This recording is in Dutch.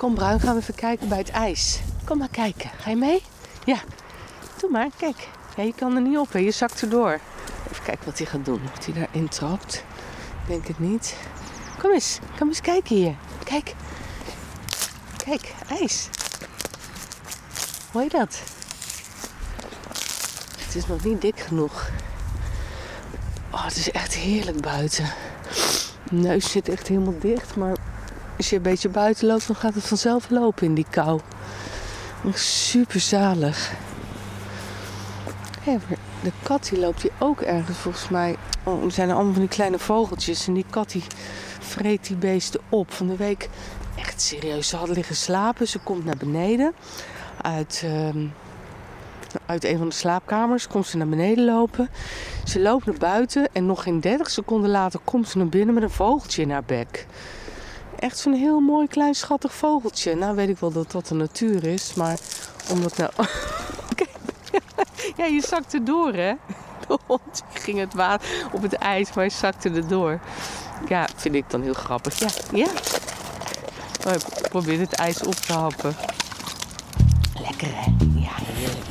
Kom Bruin, gaan we even kijken bij het ijs. Kom maar kijken. Ga je mee? Ja. Doe maar, kijk. Ja, je kan er niet op, hè. je zakt erdoor. Even kijken wat hij gaat doen. Of hij daarin trapt. Denk het niet. Kom eens, kom eens kijken hier. Kijk. Kijk, ijs. Hoor je dat? Het is nog niet dik genoeg. Oh, het is echt heerlijk buiten. Mijn neus zit echt helemaal dicht, maar als je een beetje buiten loopt, dan gaat het vanzelf lopen in die kou. Super zalig. de kat die loopt hier ook ergens volgens mij. Oh, er zijn allemaal van die kleine vogeltjes. En die kat die vreet die beesten op. Van de week echt serieus. Ze hadden liggen slapen. Ze komt naar beneden. Uit, ehm, uit een van de slaapkamers komt ze naar beneden lopen. Ze loopt naar buiten. En nog geen 30 seconden later komt ze naar binnen met een vogeltje in haar bek. Echt zo'n heel mooi klein schattig vogeltje. Nou weet ik wel dat dat de natuur is. Maar omdat nou... ja, je zakte door hè. De hond ging het water op het ijs, maar hij zakte er door. Ja, vind ik dan heel grappig. Ja, ja. Oh, ik probeer het ijs op te happen. Lekker hè? Ja, heerlijk.